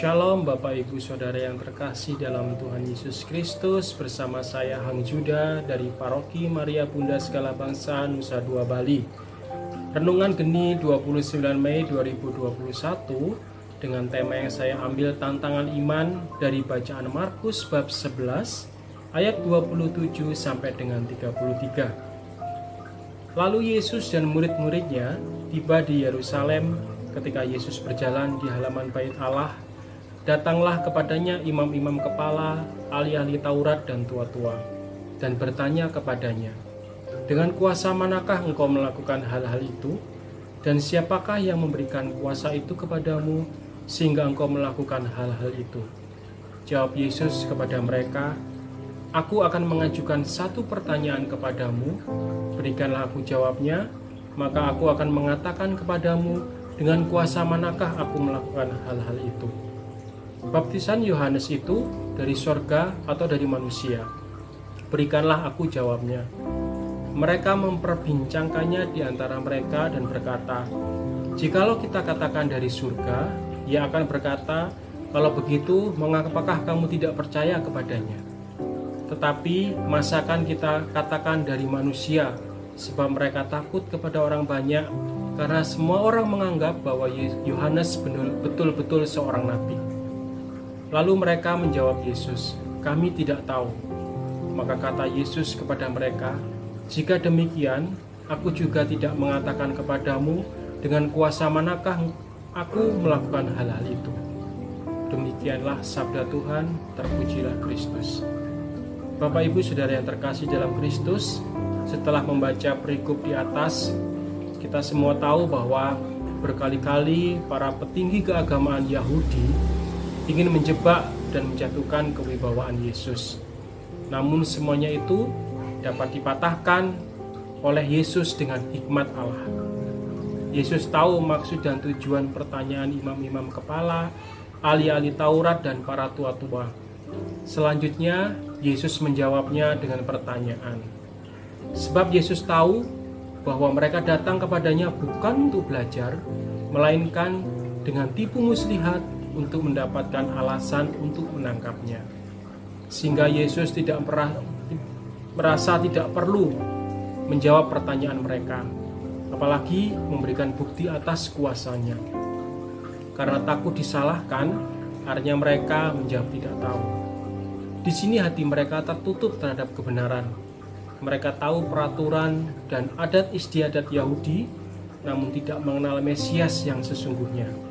Shalom Bapak Ibu Saudara yang terkasih dalam Tuhan Yesus Kristus. Bersama saya Hang Juda dari Paroki Maria Bunda Segala Bangsa Nusa Dua Bali. Renungan Geni 29 Mei 2021 Dengan tema yang saya ambil tantangan iman dari bacaan Markus bab 11 Ayat 27 sampai dengan 33 Lalu Yesus dan murid-muridnya tiba di Yerusalem ketika Yesus berjalan di halaman bait Allah Datanglah kepadanya imam-imam kepala, ahli-ahli Taurat dan tua-tua, dan bertanya kepadanya, Dengan kuasa manakah engkau melakukan hal-hal itu? Dan siapakah yang memberikan kuasa itu kepadamu, sehingga engkau melakukan hal-hal itu? Jawab Yesus kepada mereka, Aku akan mengajukan satu pertanyaan kepadamu, berikanlah aku jawabnya, maka aku akan mengatakan kepadamu, dengan kuasa manakah aku melakukan hal-hal itu?' Baptisan Yohanes itu dari sorga atau dari manusia? Berikanlah aku jawabnya. Mereka memperbincangkannya di antara mereka dan berkata, Jikalau kita katakan dari surga, ia akan berkata, Kalau begitu, mengapakah kamu tidak percaya kepadanya? Tetapi masakan kita katakan dari manusia, sebab mereka takut kepada orang banyak, karena semua orang menganggap bahwa Yohanes betul-betul seorang nabi. Lalu mereka menjawab Yesus, "Kami tidak tahu." Maka kata Yesus kepada mereka, "Jika demikian, aku juga tidak mengatakan kepadamu dengan kuasa manakah aku melakukan hal-hal itu." Demikianlah sabda Tuhan, terpujilah Kristus. Bapak Ibu Saudara yang terkasih dalam Kristus, setelah membaca perikop di atas, kita semua tahu bahwa berkali-kali para petinggi keagamaan Yahudi ingin menjebak dan menjatuhkan kewibawaan Yesus. Namun semuanya itu dapat dipatahkan oleh Yesus dengan hikmat Allah. Yesus tahu maksud dan tujuan pertanyaan imam-imam kepala, ahli-ahli Taurat dan para tua-tua. Selanjutnya, Yesus menjawabnya dengan pertanyaan. Sebab Yesus tahu bahwa mereka datang kepadanya bukan untuk belajar, melainkan dengan tipu muslihat untuk mendapatkan alasan untuk menangkapnya. Sehingga Yesus tidak merasa tidak perlu menjawab pertanyaan mereka, apalagi memberikan bukti atas kuasanya. Karena takut disalahkan, artinya mereka menjawab tidak tahu. Di sini hati mereka tertutup terhadap kebenaran. Mereka tahu peraturan dan adat istiadat Yahudi, namun tidak mengenal Mesias yang sesungguhnya.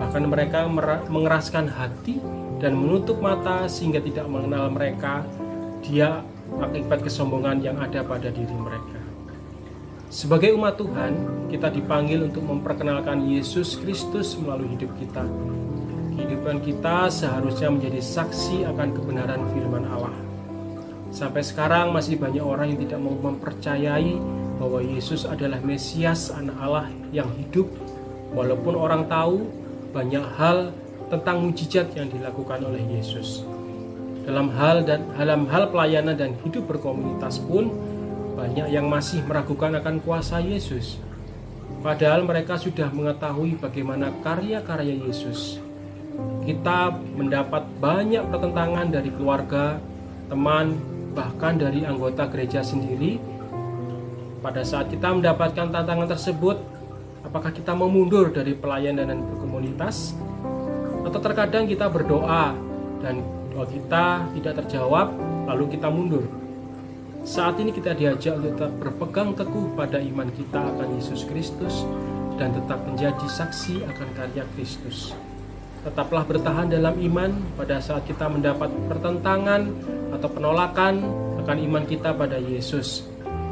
Bahkan mereka mengeraskan hati dan menutup mata sehingga tidak mengenal mereka. Dia akibat kesombongan yang ada pada diri mereka. Sebagai umat Tuhan, kita dipanggil untuk memperkenalkan Yesus Kristus melalui hidup kita. Kehidupan kita seharusnya menjadi saksi akan kebenaran firman Allah. Sampai sekarang masih banyak orang yang tidak mau mempercayai bahwa Yesus adalah Mesias anak Allah yang hidup walaupun orang tahu banyak hal tentang mujizat yang dilakukan oleh Yesus. Dalam hal dan dalam hal pelayanan dan hidup berkomunitas pun banyak yang masih meragukan akan kuasa Yesus. Padahal mereka sudah mengetahui bagaimana karya-karya Yesus. Kita mendapat banyak pertentangan dari keluarga, teman, bahkan dari anggota gereja sendiri. Pada saat kita mendapatkan tantangan tersebut, Apakah kita mau mundur dari pelayanan dan berkomunitas? Atau terkadang kita berdoa dan doa kita tidak terjawab, lalu kita mundur. Saat ini kita diajak untuk tetap berpegang teguh pada iman kita akan Yesus Kristus dan tetap menjadi saksi akan karya Kristus. Tetaplah bertahan dalam iman pada saat kita mendapat pertentangan atau penolakan akan iman kita pada Yesus.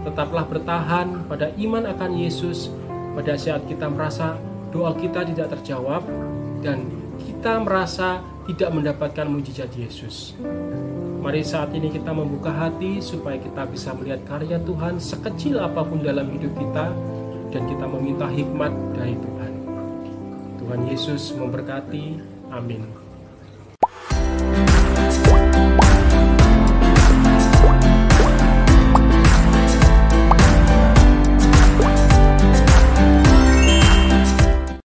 Tetaplah bertahan pada iman akan Yesus pada saat kita merasa doa kita tidak terjawab dan kita merasa tidak mendapatkan mujizat Yesus. Mari saat ini kita membuka hati supaya kita bisa melihat karya Tuhan sekecil apa pun dalam hidup kita dan kita meminta hikmat dari Tuhan. Tuhan Yesus memberkati. Amin.